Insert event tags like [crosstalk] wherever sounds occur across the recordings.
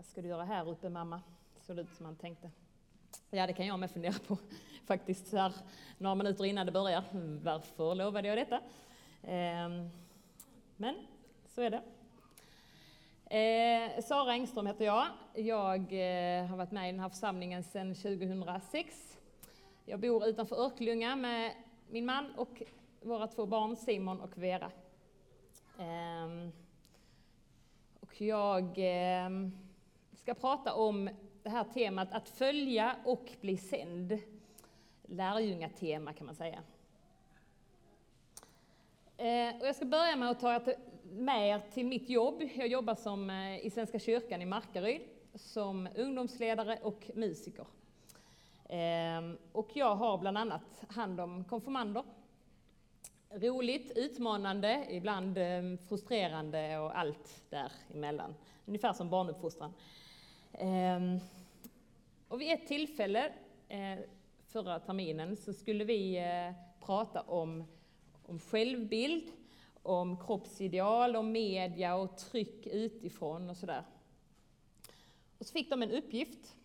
Vad ska du göra här uppe mamma? Såg det ut som han tänkte. Ja, det kan jag med fundera på [laughs] faktiskt så här några minuter innan det börjar. Varför lovade jag detta? Ehm, men så är det. Eh, Sara Engström heter jag. Jag eh, har varit med i den här församlingen sedan 2006. Jag bor utanför Örkelljunga med min man och våra två barn Simon och Vera. Ehm, och jag ehm, ska prata om det här temat att följa och bli sänd. Lärjungatema kan man säga. Eh, och jag ska börja med att ta med er till mitt jobb. Jag jobbar som, eh, i Svenska kyrkan i Markaryd som ungdomsledare och musiker. Ehm, och jag har bland annat hand om konfirmander. Roligt, utmanande, ibland ehm, frustrerande och allt däremellan. Ungefär som barnuppfostran. Ehm, och vid ett tillfälle eh, förra terminen så skulle vi eh, prata om om självbild, om kroppsideal, om media och tryck utifrån och sådär. Och så fick de en uppgift.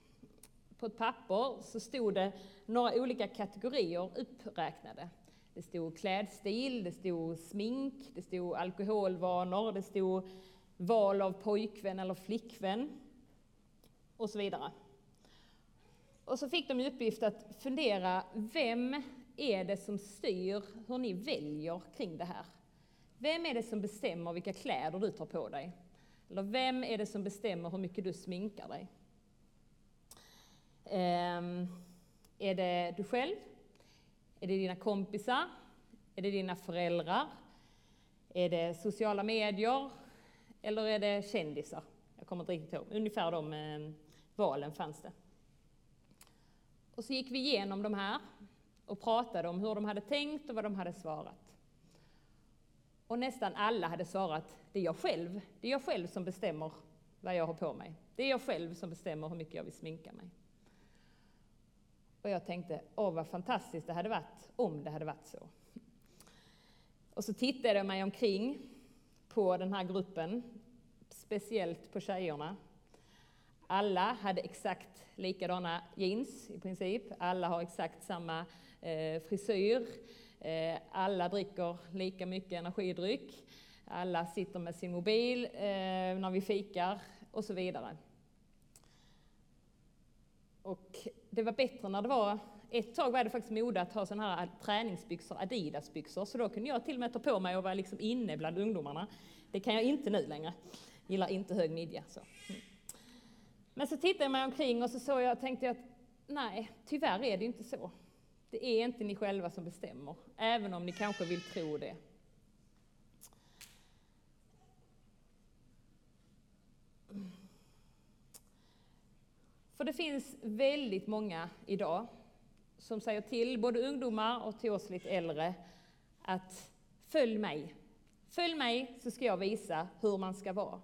På ett papper så stod det några olika kategorier uppräknade. Det stod klädstil, det stod smink, det stod alkoholvanor, det stod val av pojkvän eller flickvän och så vidare. Och så fick de i uppgift att fundera, vem är det som styr hur ni väljer kring det här? Vem är det som bestämmer vilka kläder du tar på dig? Eller vem är det som bestämmer hur mycket du sminkar dig? Um, är det du själv? Är det dina kompisar? Är det dina föräldrar? Är det sociala medier? Eller är det kändisar? Jag kommer inte riktigt ihåg. Ungefär de ehm, valen fanns det. Och så gick vi igenom de här och pratade om hur de hade tänkt och vad de hade svarat. Och nästan alla hade svarat, det är jag själv. Det är jag själv som bestämmer vad jag har på mig. Det är jag själv som bestämmer hur mycket jag vill sminka mig. Och jag tänkte, åh vad fantastiskt det hade varit om det hade varit så. Och så tittade jag mig omkring på den här gruppen, speciellt på tjejerna. Alla hade exakt likadana jeans i princip. Alla har exakt samma eh, frisyr. Eh, alla dricker lika mycket energidryck. Alla sitter med sin mobil eh, när vi fikar och så vidare. Och det var bättre när det var, ett tag var det faktiskt mode att ha sådana här eh, träningsbyxor, Adidas-byxor, så då kunde jag till och med ta på mig och vara liksom inne bland ungdomarna. Det kan jag inte nu längre. Gillar inte hög midja. Så. Mm. Men så tittade jag mig omkring och så såg jag, tänkte jag att nej, tyvärr är det inte så. Det är inte ni själva som bestämmer, även om ni kanske vill tro det. För det finns väldigt många idag som säger till både ungdomar och till oss lite äldre att följ mig. Följ mig så ska jag visa hur man ska vara.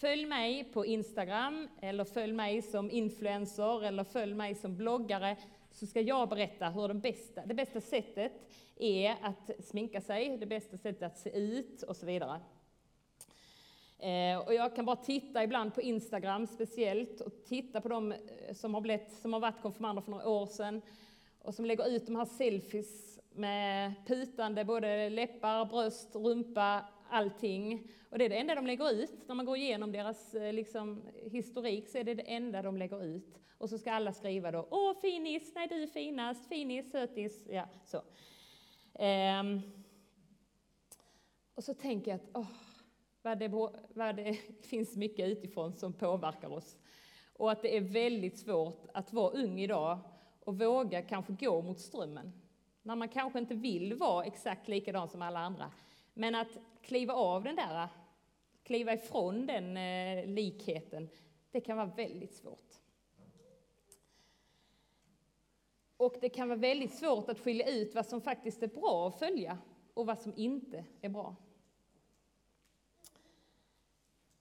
Följ mig på Instagram, eller följ mig som influencer, eller följ mig som bloggare, så ska jag berätta hur den bästa, det bästa sättet är att sminka sig, det bästa sättet att se ut och så vidare. Eh, och jag kan bara titta ibland på Instagram speciellt och titta på de eh, som har, blivit, som har varit konfirmander för några år sedan och som lägger ut de här selfies med putande både läppar, bröst, rumpa, allting. Och det är det enda de lägger ut. När man går igenom deras eh, liksom, historik så är det det enda de lägger ut. Och så ska alla skriva då, åh finis, nej du är finast, finis, sötis, ja så. Um, Och så tänker jag att, åh, vad det, vad det [laughs] finns mycket utifrån som påverkar oss. Och att det är väldigt svårt att vara ung idag och våga kanske gå mot strömmen. När man kanske inte vill vara exakt likadan som alla andra. Men att kliva av den där, kliva ifrån den eh, likheten, det kan vara väldigt svårt. Och det kan vara väldigt svårt att skilja ut vad som faktiskt är bra att följa och vad som inte är bra.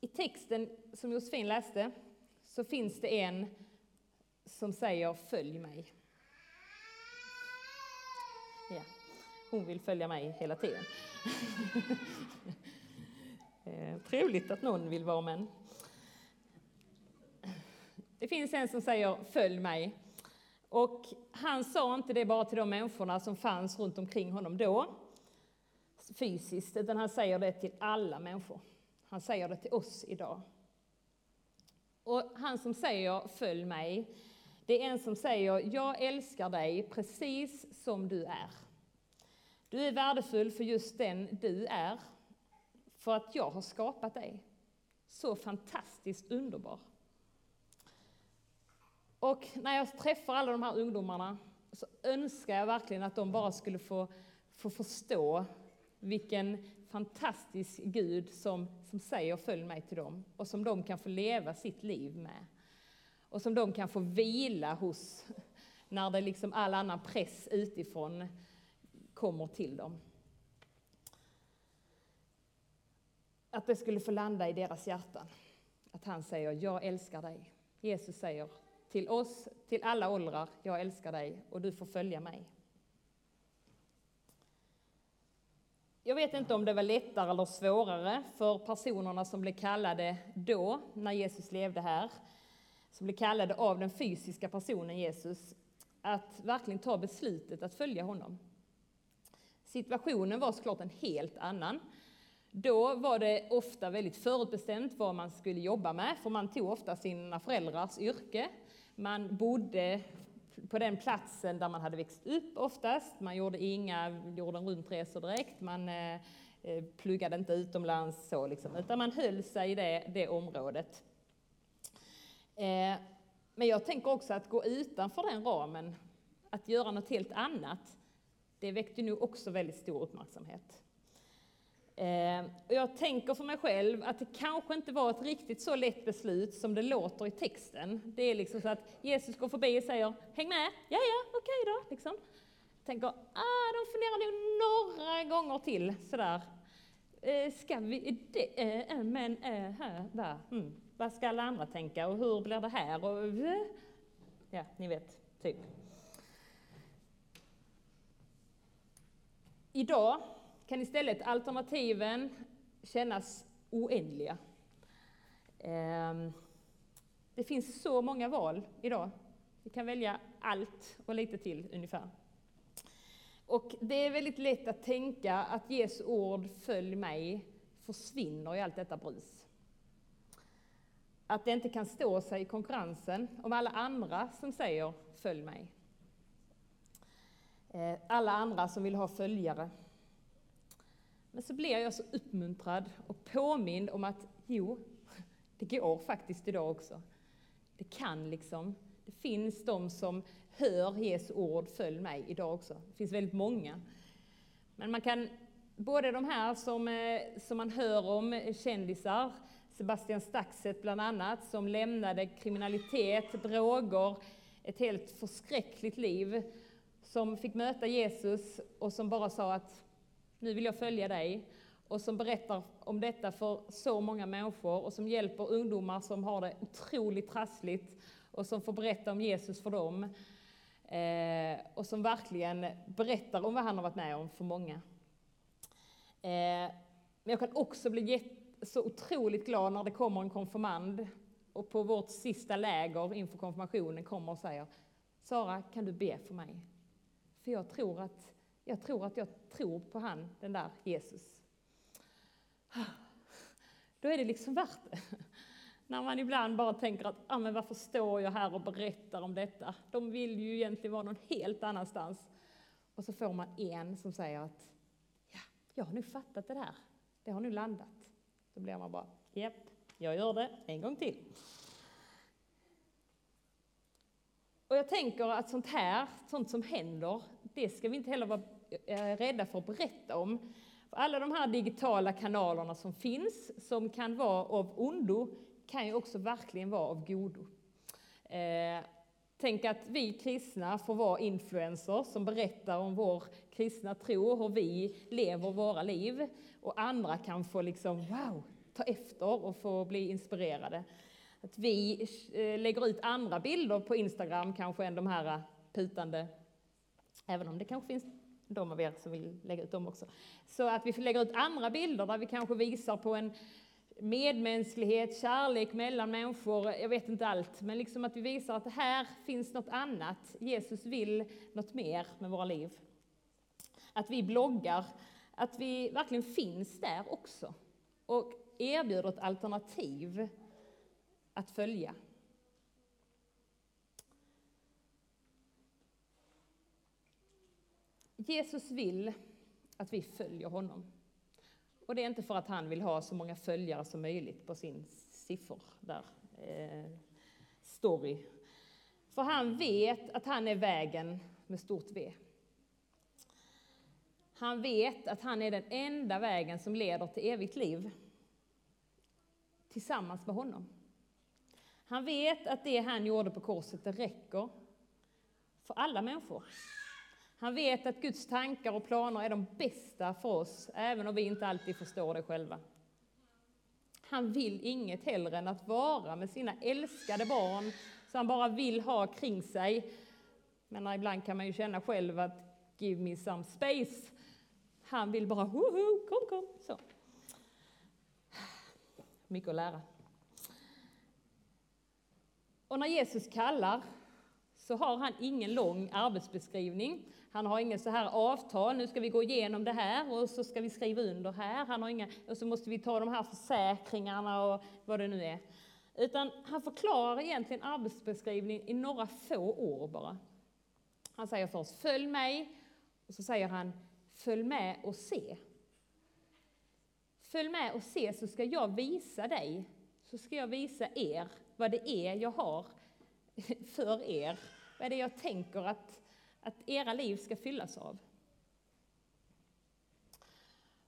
I texten som Josefin läste så finns det en som säger följ mig. Ja, hon vill följa mig hela tiden. [laughs] Eh, trevligt att någon vill vara med Det finns en som säger följ mig. Och han sa inte det bara till de människorna som fanns runt omkring honom då, fysiskt, utan han säger det till alla människor. Han säger det till oss idag. Och han som säger följ mig, det är en som säger jag älskar dig precis som du är. Du är värdefull för just den du är, för att jag har skapat dig. Så fantastiskt underbar. Och när jag träffar alla de här ungdomarna så önskar jag verkligen att de bara skulle få, få förstå vilken fantastisk Gud som, som säger följ mig till dem och som de kan få leva sitt liv med. Och som de kan få vila hos när det liksom all annan press utifrån kommer till dem. Att det skulle få landa i deras hjärtan. Att han säger, jag älskar dig. Jesus säger till oss, till alla åldrar, jag älskar dig och du får följa mig. Jag vet inte om det var lättare eller svårare för personerna som blev kallade då, när Jesus levde här, som blev kallade av den fysiska personen Jesus, att verkligen ta beslutet att följa honom. Situationen var såklart en helt annan. Då var det ofta väldigt förutbestämt vad man skulle jobba med, för man tog ofta sina föräldrars yrke. Man bodde på den platsen där man hade växt upp oftast. Man gjorde inga jorden runt-resor direkt. Man eh, eh, pluggade inte utomlands så liksom, utan man höll sig i det, det området. Eh, men jag tänker också att gå utanför den ramen, att göra något helt annat, det väckte nu också väldigt stor uppmärksamhet. Eh, och jag tänker för mig själv att det kanske inte var ett riktigt så lätt beslut som det låter i texten. Det är liksom så att Jesus går förbi och säger ”Häng med!” ”Ja, ja, okej okay då”. Liksom. Tänker, ah, de funderar nog några gånger till sådär. Eh, ska vi, det, eh, men, eh, där, mm. vad ska alla andra tänka och hur blir det här? Och, eh, ja, ni vet, typ. Idag kan istället alternativen kännas oändliga. Ehm, det finns så många val idag. Vi kan välja allt och lite till ungefär. Och det är väldigt lätt att tänka att Jesu ord följ mig försvinner i allt detta brus. Att det inte kan stå sig i konkurrensen om alla andra som säger följ mig. Eh, alla andra som vill ha följare. Men så blir jag så uppmuntrad och påmind om att jo, det går faktiskt idag också. Det kan liksom. Det finns de som hör Jesu ord, följ mig, idag också. Det finns väldigt många. Men man kan, både de här som, eh, som man hör om, eh, kändisar, Sebastian Staxet bland annat, som lämnade kriminalitet, droger, ett helt förskräckligt liv, som fick möta Jesus och som bara sa att nu vill jag följa dig och som berättar om detta för så många människor och som hjälper ungdomar som har det otroligt trassligt och som får berätta om Jesus för dem. Eh, och som verkligen berättar om vad han har varit med om för många. Eh, men jag kan också bli så otroligt glad när det kommer en konfirmand och på vårt sista läger inför konfirmationen kommer och säger Sara, kan du be för mig? För jag tror att jag tror att jag tror på han, den där Jesus. Då är det liksom värt det. När man ibland bara tänker att, ah, men varför står jag här och berättar om detta? De vill ju egentligen vara någon helt annanstans. Och så får man en som säger att, ja, jag har nu fattat det där. Det har nu landat. Då blir man bara, japp, jag gör det en gång till. Och jag tänker att sånt här, sånt som händer, det ska vi inte heller vara eh, rädda för att berätta om. För alla de här digitala kanalerna som finns, som kan vara av ondo, kan ju också verkligen vara av godo. Eh, tänk att vi kristna får vara influencers som berättar om vår kristna tro, hur vi lever våra liv. Och andra kan få liksom, wow, ta efter och få bli inspirerade. Att vi eh, lägger ut andra bilder på Instagram kanske än de här eh, putande, även om det kanske finns de av er som vill lägga ut dem också. Så att vi lägger ut andra bilder där vi kanske visar på en medmänsklighet, kärlek mellan människor, jag vet inte allt, men liksom att vi visar att här finns något annat. Jesus vill något mer med våra liv. Att vi bloggar, att vi verkligen finns där också och erbjuder ett alternativ att följa. Jesus vill att vi följer honom. Och det är inte för att han vill ha så många följare som möjligt på sin siffror där, eh, story. För han vet att han är vägen med stort V. Han vet att han är den enda vägen som leder till evigt liv. Tillsammans med honom. Han vet att det han gjorde på korset, det räcker för alla människor. Han vet att Guds tankar och planer är de bästa för oss, även om vi inte alltid förstår det själva. Han vill inget hellre än att vara med sina älskade barn, som han bara vill ha kring sig. Men ibland kan man ju känna själv att give me some space. Han vill bara hoho, kom, kom. Så. Mycket att lära. Och när Jesus kallar så har han ingen lång arbetsbeskrivning. Han har inget så här avtal, nu ska vi gå igenom det här och så ska vi skriva under här. Han har inga, och så måste vi ta de här försäkringarna och vad det nu är. Utan han förklarar egentligen arbetsbeskrivningen i några få år bara. Han säger först följ mig och så säger han följ med och se. Följ med och se så ska jag visa dig, så ska jag visa er vad det är jag har [laughs] för er. Vad är det jag tänker att, att era liv ska fyllas av?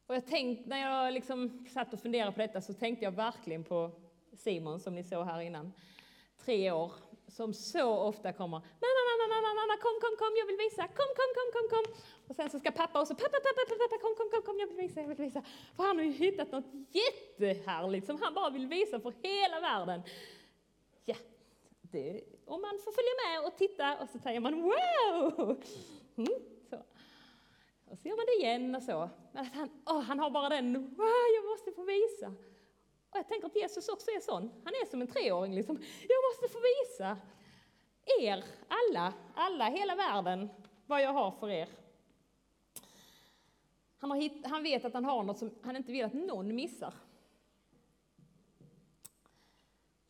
Och jag tänkte, när jag liksom satt och funderade på detta så tänkte jag verkligen på Simon som ni såg här innan. Tre år, som så ofta kommer mamma, mamma, mamma, mamma, kom, kom, kom, jag vill visa, kom, kom, kom, kom, kom. Och sen så ska pappa också, pappa, pappa, pappa, pappa, kom, kom, kom, kom, jag vill visa, jag vill visa. För han har ju hittat något jättehärligt som han bara vill visa för hela världen. Det, och man får följa med och titta och så säger man wow! Mm, så. Och så gör man det igen och så. Men att han, oh, han har bara den, wow, jag måste få visa. Och jag tänker att Jesus också är sån. Han är som en treåring liksom. Jag måste få visa er, alla, alla, hela världen, vad jag har för er. Han, har hitt, han vet att han har något som han inte vill att någon missar.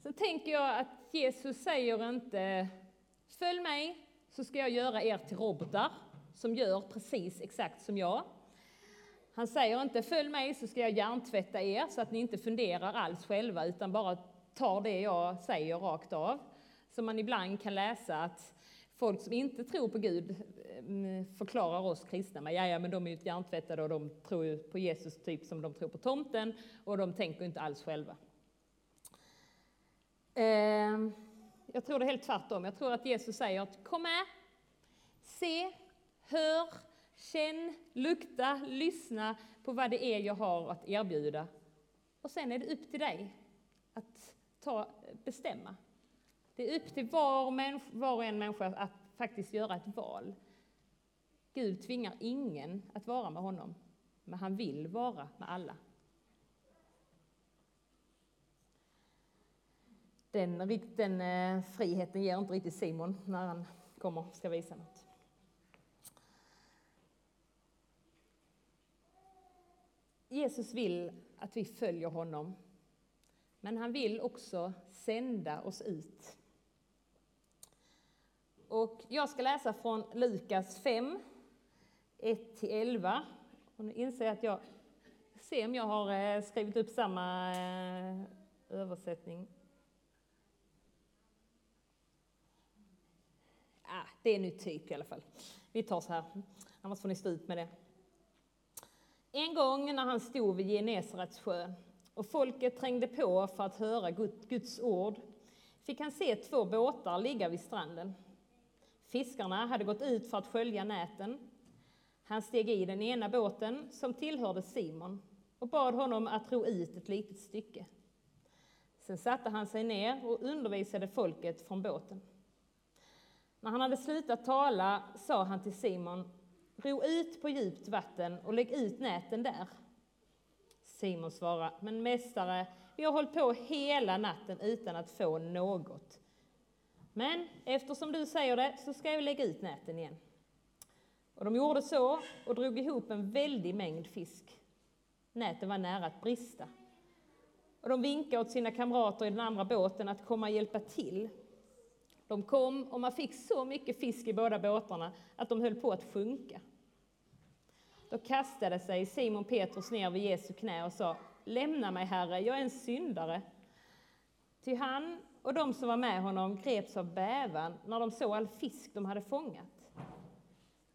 Sen tänker jag att Jesus säger inte Följ mig så ska jag göra er till robotar som gör precis exakt som jag. Han säger inte Följ mig så ska jag hjärntvätta er så att ni inte funderar alls själva utan bara tar det jag säger rakt av. Som man ibland kan läsa att folk som inte tror på Gud mm, förklarar oss kristna med, ja, men de är ju hjärntvättade och de tror på Jesus typ som de tror på tomten och de tänker inte alls själva. Ehm, jag tror det är helt tvärtom. Jag tror att Jesus säger att kom med, se, hör, känn, lukta, lyssna på vad det är jag har att erbjuda. Och sen är det upp till dig att ta, bestämma. Det är upp till var, människa, var och en människa att faktiskt göra ett val. Gud tvingar ingen att vara med honom, men han vill vara med alla. Den, den eh, friheten ger inte riktigt Simon när han kommer och ska visa något. Jesus vill att vi följer honom, men han vill också sända oss ut. Och jag ska läsa från Lukas 5, 1-11. Och nu inser jag att jag ser om jag har eh, skrivit upp samma eh, översättning ah, det är nytt typ i alla fall. Vi tar så här, annars får ni stå ut med det. En gång när han stod vid Genesarets sjö och folket trängde på för att höra Guds ord fick han se två båtar ligga vid stranden. Fiskarna hade gått ut för att skölja näten. Han steg i den ena båten, som tillhörde Simon, och bad honom att ro ut ett litet stycke. Sen satte han sig ner och undervisade folket från båten. När han hade slutat tala sa han till Simon, ro ut på djupt vatten och lägg ut näten där. Simon svarade, men mästare, vi har hållit på hela natten utan att få något. Men eftersom du säger det så ska jag lägga ut näten igen. Och de gjorde så och drog ihop en väldig mängd fisk. Näten var nära att brista. Och de vinkade åt sina kamrater i den andra båten att komma och hjälpa till. De kom och man fick så mycket fisk i båda båtarna att de höll på att sjunka. Då kastade sig Simon Petrus ner vid Jesu knä och sa Lämna mig, Herre, jag är en syndare. Ty han och de som var med honom greps av bävan när de såg all fisk de hade fångat.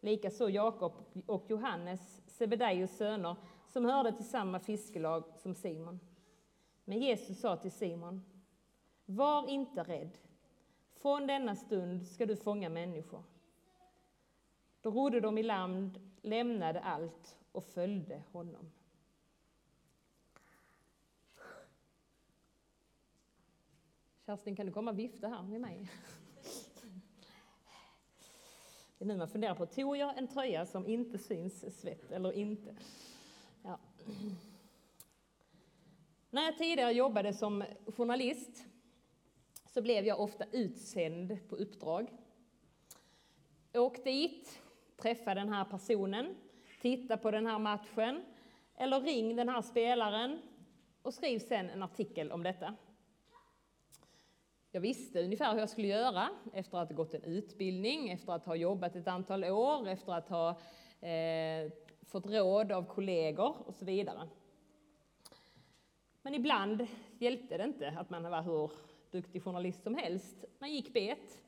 Likaså Jakob och Johannes, Sebedaios söner, som hörde till samma fiskelag som Simon. Men Jesus sa till Simon, var inte rädd. Från denna stund ska du fånga människor. Då rodde de i land, lämnade allt och följde honom. Kerstin, kan du komma och vifta här med mig? Det är nu man funderar på, tog jag en tröja som inte syns svett eller inte? Ja. När jag tidigare jobbade som journalist så blev jag ofta utsänd på uppdrag. Åk dit, träffa den här personen, titta på den här matchen eller ring den här spelaren och skriv sen en artikel om detta. Jag visste ungefär hur jag skulle göra efter att ha gått en utbildning, efter att ha jobbat ett antal år, efter att ha eh, fått råd av kollegor och så vidare. Men ibland hjälpte det inte att man var hur duktig journalist som helst. Man gick bet.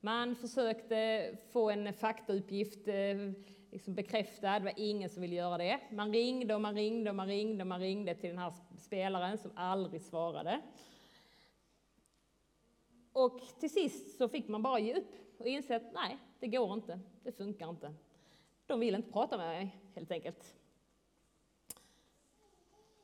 Man försökte få en faktauppgift eh, liksom bekräftad, det var ingen som ville göra det. Man ringde och man ringde och man ringde och man ringde till den här spelaren som aldrig svarade. Och till sist så fick man bara ge upp och inse att nej, det går inte, det funkar inte. De vill inte prata med mig helt enkelt.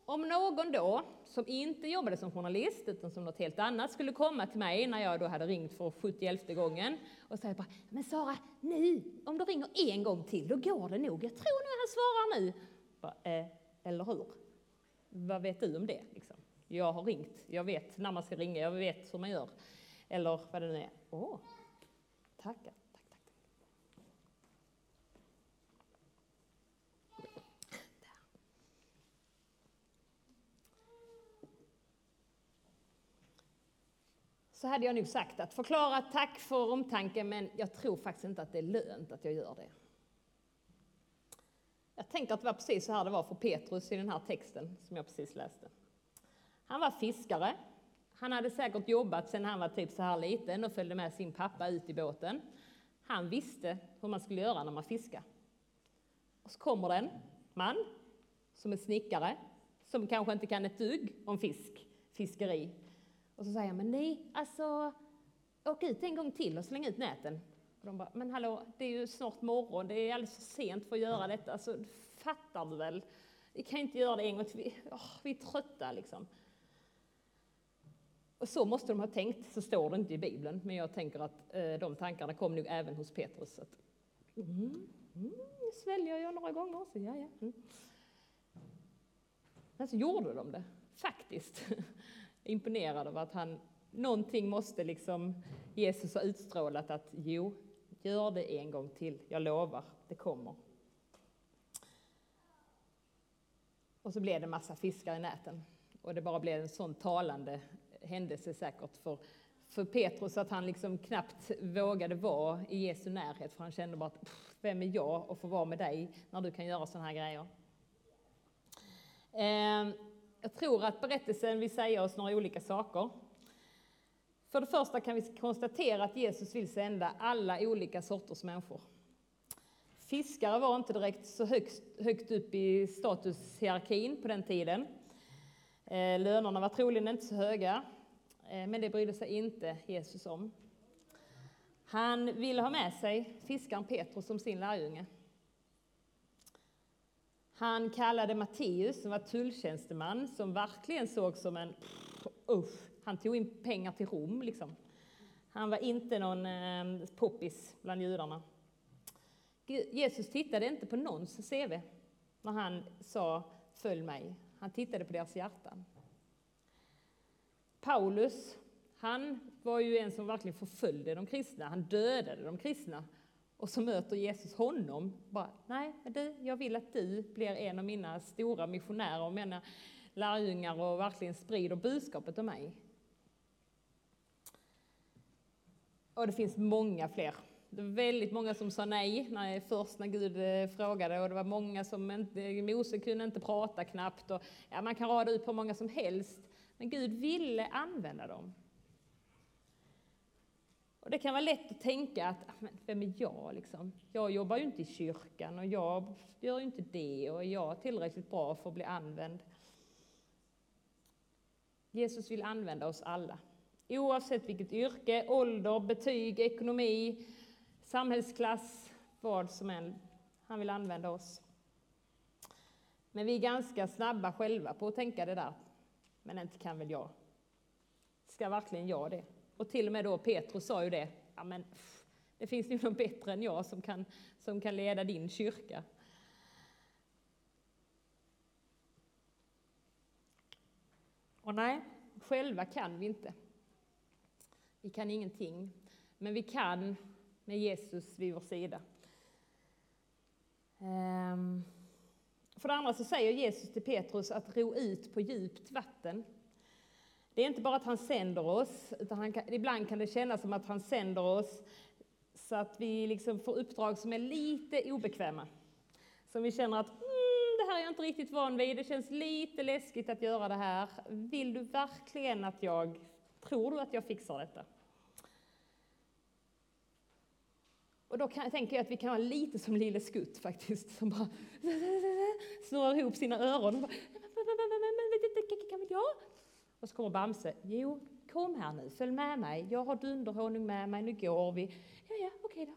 Om någon då, som inte jobbade som journalist utan som något helt annat, skulle komma till mig när jag då hade ringt för 71 gången och säga bara, men Sara, nu, om du ringer en gång till, då går det nog. Jag tror nog han svarar nu. Bara, eh, eller hur? Vad vet du om det? Liksom? Jag har ringt, jag vet när man ska ringa, jag vet hur man gör. Eller vad det nu är. Åh, tackar. Så hade jag nog sagt att förklara tack för omtanken, men jag tror faktiskt inte att det är lönt att jag gör det. Jag tänker att det var precis så här det var för Petrus i den här texten som jag precis läste. Han var fiskare. Han hade säkert jobbat sedan han var typ så här liten och följde med sin pappa ut i båten. Han visste hur man skulle göra när man fiskar. Och så kommer det en man som är snickare, som kanske inte kan ett dugg om fisk, fiskeri. Och så säger jag, men nej, alltså åk ut en gång till och släng ut näten. Och de bara, men hallå, det är ju snart morgon, det är alldeles för sent för att göra detta. Alltså, fattar du väl? Vi kan inte göra det en gång till, vi, oh, vi är trötta liksom. Och så måste de ha tänkt, så står det inte i Bibeln, men jag tänker att eh, de tankarna kom nog även hos Petrus. Att, mm, mm, sväljer jag några gånger, så ja, ja. Mm. Men så gjorde de det, faktiskt. [laughs] imponerad av att han, någonting måste liksom Jesus ha utstrålat att jo, gör det en gång till, jag lovar, det kommer. Och så blev det massa fiskar i näten och det bara blev en sån talande händelse säkert för, för Petrus att han liksom knappt vågade vara i Jesu närhet för han kände bara att vem är jag att få vara med dig när du kan göra sådana här grejer. Eh, jag tror att berättelsen vill säga oss några olika saker. För det första kan vi konstatera att Jesus vill sända alla olika sorters människor. Fiskare var inte direkt så högt, högt upp i statushierarkin på den tiden. Eh, lönerna var troligen inte så höga, eh, men det brydde sig inte Jesus om. Han ville ha med sig fiskaren Petrus som sin lärjunge. Han kallade Matteus, som var tulltjänsteman, som verkligen såg som en... Usch, han tog in pengar till Rom, liksom. Han var inte någon eh, poppis bland judarna. Jesus tittade inte på någons CV när han sa följ mig. Han tittade på deras hjärtan. Paulus, han var ju en som verkligen förföljde de kristna. Han dödade de kristna. Och så möter Jesus honom. Bara, nej, du, jag vill att du blir en av mina stora missionärer och mina lärjungar och verkligen sprider budskapet om mig. Och det finns många fler. Det var väldigt många som sa nej när, först när Gud eh, frågade och det var många som inte, Mose kunde inte prata knappt. Och, ja, man kan rada ut på många som helst. Men Gud ville använda dem. Och det kan vara lätt att tänka att, ah, men vem är jag liksom? Jag jobbar ju inte i kyrkan och jag gör ju inte det och är jag tillräckligt bra för att bli använd? Jesus vill använda oss alla. Oavsett vilket yrke, ålder, betyg, ekonomi, samhällsklass, vad som än. Han vill använda oss. Men vi är ganska snabba själva på att tänka det där. Men inte kan väl jag? Ska verkligen jag det? Och till och med då Petrus sa ju det. Ja, men det finns ju någon bättre än jag som kan, som kan leda din kyrka. Och nej, själva kan vi inte. Vi kan ingenting. Men vi kan med Jesus vid vår sida. Ehm, för det andra så säger Jesus till Petrus att ro ut på djupt vatten. Det är inte bara att han sänder oss, utan han kan, ibland kan det kännas som att han sänder oss så att vi liksom får uppdrag som är lite obekväma. Som vi känner att mm, det här är jag inte riktigt van vid, det känns lite läskigt att göra det här. Vill du verkligen att jag, tror du att jag fixar detta? Och då kan, tänker jag att vi kan vara lite som Lille Skutt faktiskt, som bara snurrar ihop sina öron. Och bara, kan jag? Och så kommer Bamse. Jo, kom här nu, följ med mig. Jag har dunderhonung med mig, nu går vi. Ja, ja, okej då.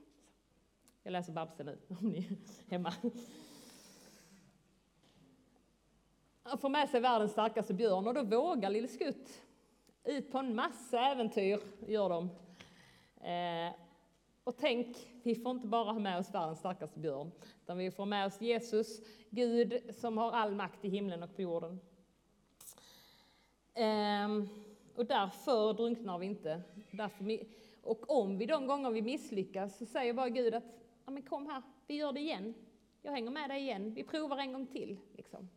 Jag läser Bamse nu, [laughs] om ni är hemma. Han får med sig världens starkaste björn och då vågar Lille Skutt ut på en massa äventyr, gör de. Eh, och tänk, vi får inte bara ha med oss världens starkaste björn, utan vi får med oss Jesus, Gud som har all makt i himlen och på jorden. Ehm, och därför drunknar vi inte. Därför, och om vi de gånger vi misslyckas så säger bara Gud att ja, men kom här, vi gör det igen. Jag hänger med dig igen, vi provar en gång till. Liksom.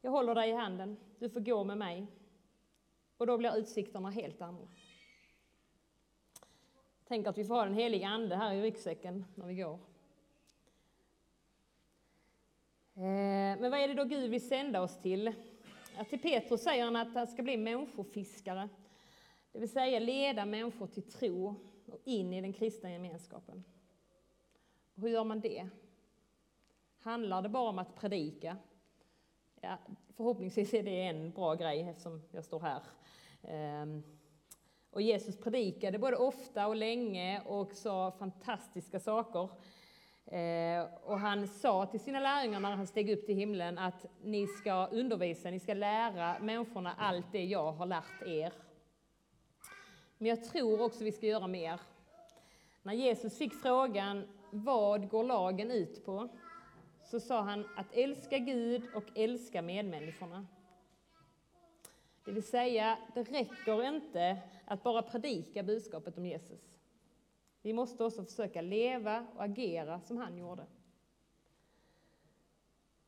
Jag håller dig i handen, du får gå med mig. Och då blir utsikterna helt andra. Tänk att vi får ha den heliga Ande här i ryggsäcken när vi går. Ehm, men vad är det då Gud vill sända oss till? Ja, till Petrus säger han att han ska bli människofiskare. Det vill säga leda människor till tro och in i den kristna gemenskapen. Och hur gör man det? Handlar det bara om att predika? Ja, förhoppningsvis är det en bra grej eftersom jag står här. Ehm, och Jesus predikade både ofta och länge och sa fantastiska saker. Eh, och han sa till sina lärjungar när han steg upp till himlen att ni ska undervisa, ni ska lära människorna allt det jag har lärt er. Men jag tror också vi ska göra mer. När Jesus fick frågan vad går lagen ut på? Så sa han att älska Gud och älska medmänniskorna. Det vill säga, det räcker inte att bara predika budskapet om Jesus. Vi måste också försöka leva och agera som han gjorde.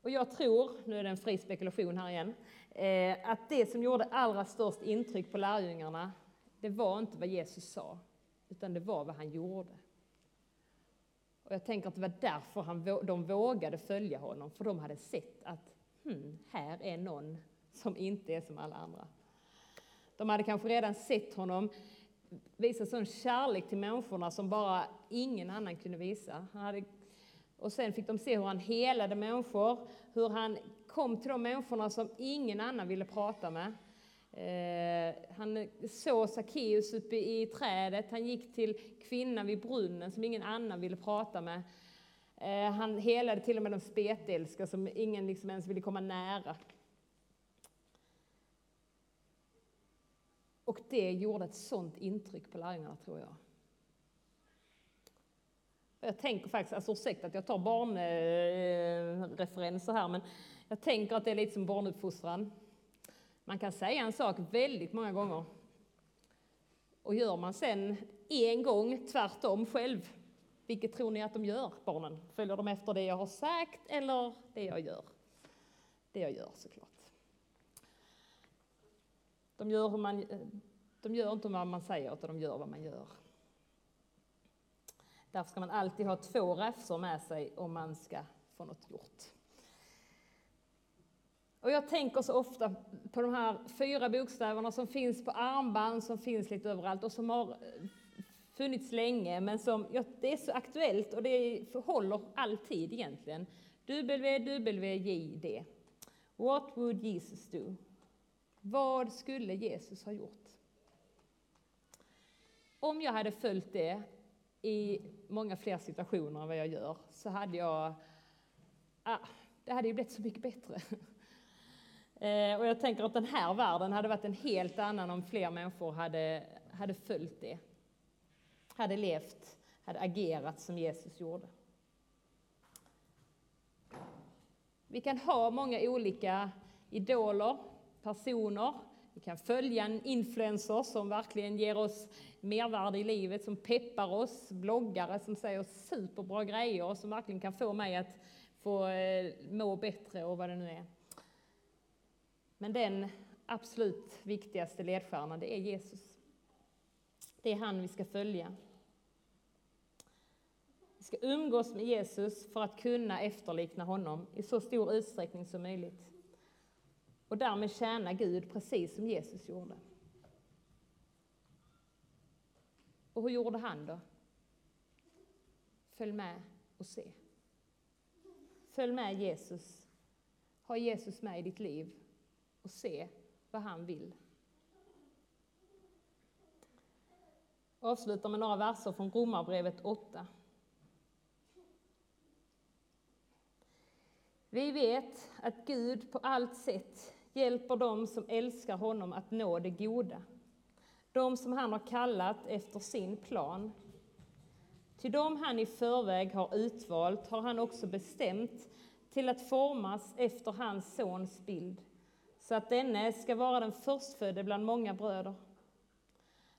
Och jag tror, nu är det en fri spekulation här igen, eh, att det som gjorde allra störst intryck på lärjungarna, det var inte vad Jesus sa, utan det var vad han gjorde. Och jag tänker att det var därför han, de vågade följa honom, för de hade sett att hmm, här är någon som inte är som alla andra. De hade kanske redan sett honom visa sån kärlek till människorna som bara ingen annan kunde visa. Hade, och sen fick de se hur han helade människor, hur han kom till de människorna som ingen annan ville prata med. Eh, han såg Sackeus uppe i trädet, han gick till kvinnan vid brunnen som ingen annan ville prata med. Eh, han helade till och med de spetälska som ingen liksom ens ville komma nära. Och det gjorde ett sånt intryck på lärjungarna, tror jag. Jag tänker faktiskt, alltså ursäkta att jag tar barnreferenser här, men Jag tänker att det är lite som barnuppfostran. Man kan säga en sak väldigt många gånger. Och gör man sen en gång tvärtom själv, vilket tror ni att de gör, barnen? Följer de efter det jag har sagt eller det jag gör? Det jag gör såklart. De gör, hur man, eh, de gör inte vad man säger, utan de gör vad man gör. Därför ska man alltid ha två räfsor med sig om man ska få något gjort. Och jag tänker så ofta på de här fyra bokstäverna som finns på armband, som finns lite överallt och som har eh, funnits länge, men som ja, det är så aktuellt och det håller alltid egentligen. WWJD. What would Jesus do? Vad skulle Jesus ha gjort? Om jag hade följt det i många fler situationer än vad jag gör så hade jag, ah, det hade ju blivit så mycket bättre. [laughs] Eh, och jag tänker att den här världen hade varit en helt annan om fler människor hade, hade följt det. Hade levt, hade agerat som Jesus gjorde. Vi kan ha många olika idoler, personer. Vi kan följa en influencer som verkligen ger oss mervärde i livet, som peppar oss, bloggare som säger superbra grejer och som verkligen kan få mig att få eh, må bättre och vad det nu är. Men den absolut viktigaste ledstjärnan, det är Jesus. Det är han vi ska följa. Vi ska umgås med Jesus för att kunna efterlikna honom i så stor utsträckning som möjligt. Och därmed tjäna Gud precis som Jesus gjorde. Och hur gjorde han då? Följ med och se. Följ med Jesus. Ha Jesus med i ditt liv och se vad han vill. Avslutar med några verser från Romarbrevet 8. Vi vet att Gud på allt sätt hjälper dem som älskar honom att nå det goda, de som han har kallat efter sin plan. Till dem han i förväg har utvalt har han också bestämt till att formas efter hans sons bild så att denne ska vara den förstfödde bland många bröder.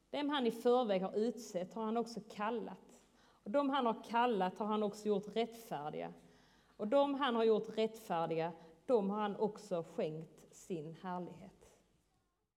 Dem han i förväg har utsett har han också kallat, och dem han har kallat har han också gjort rättfärdiga, och dem han har gjort rättfärdiga, dem har han också skänkt sin härlighet.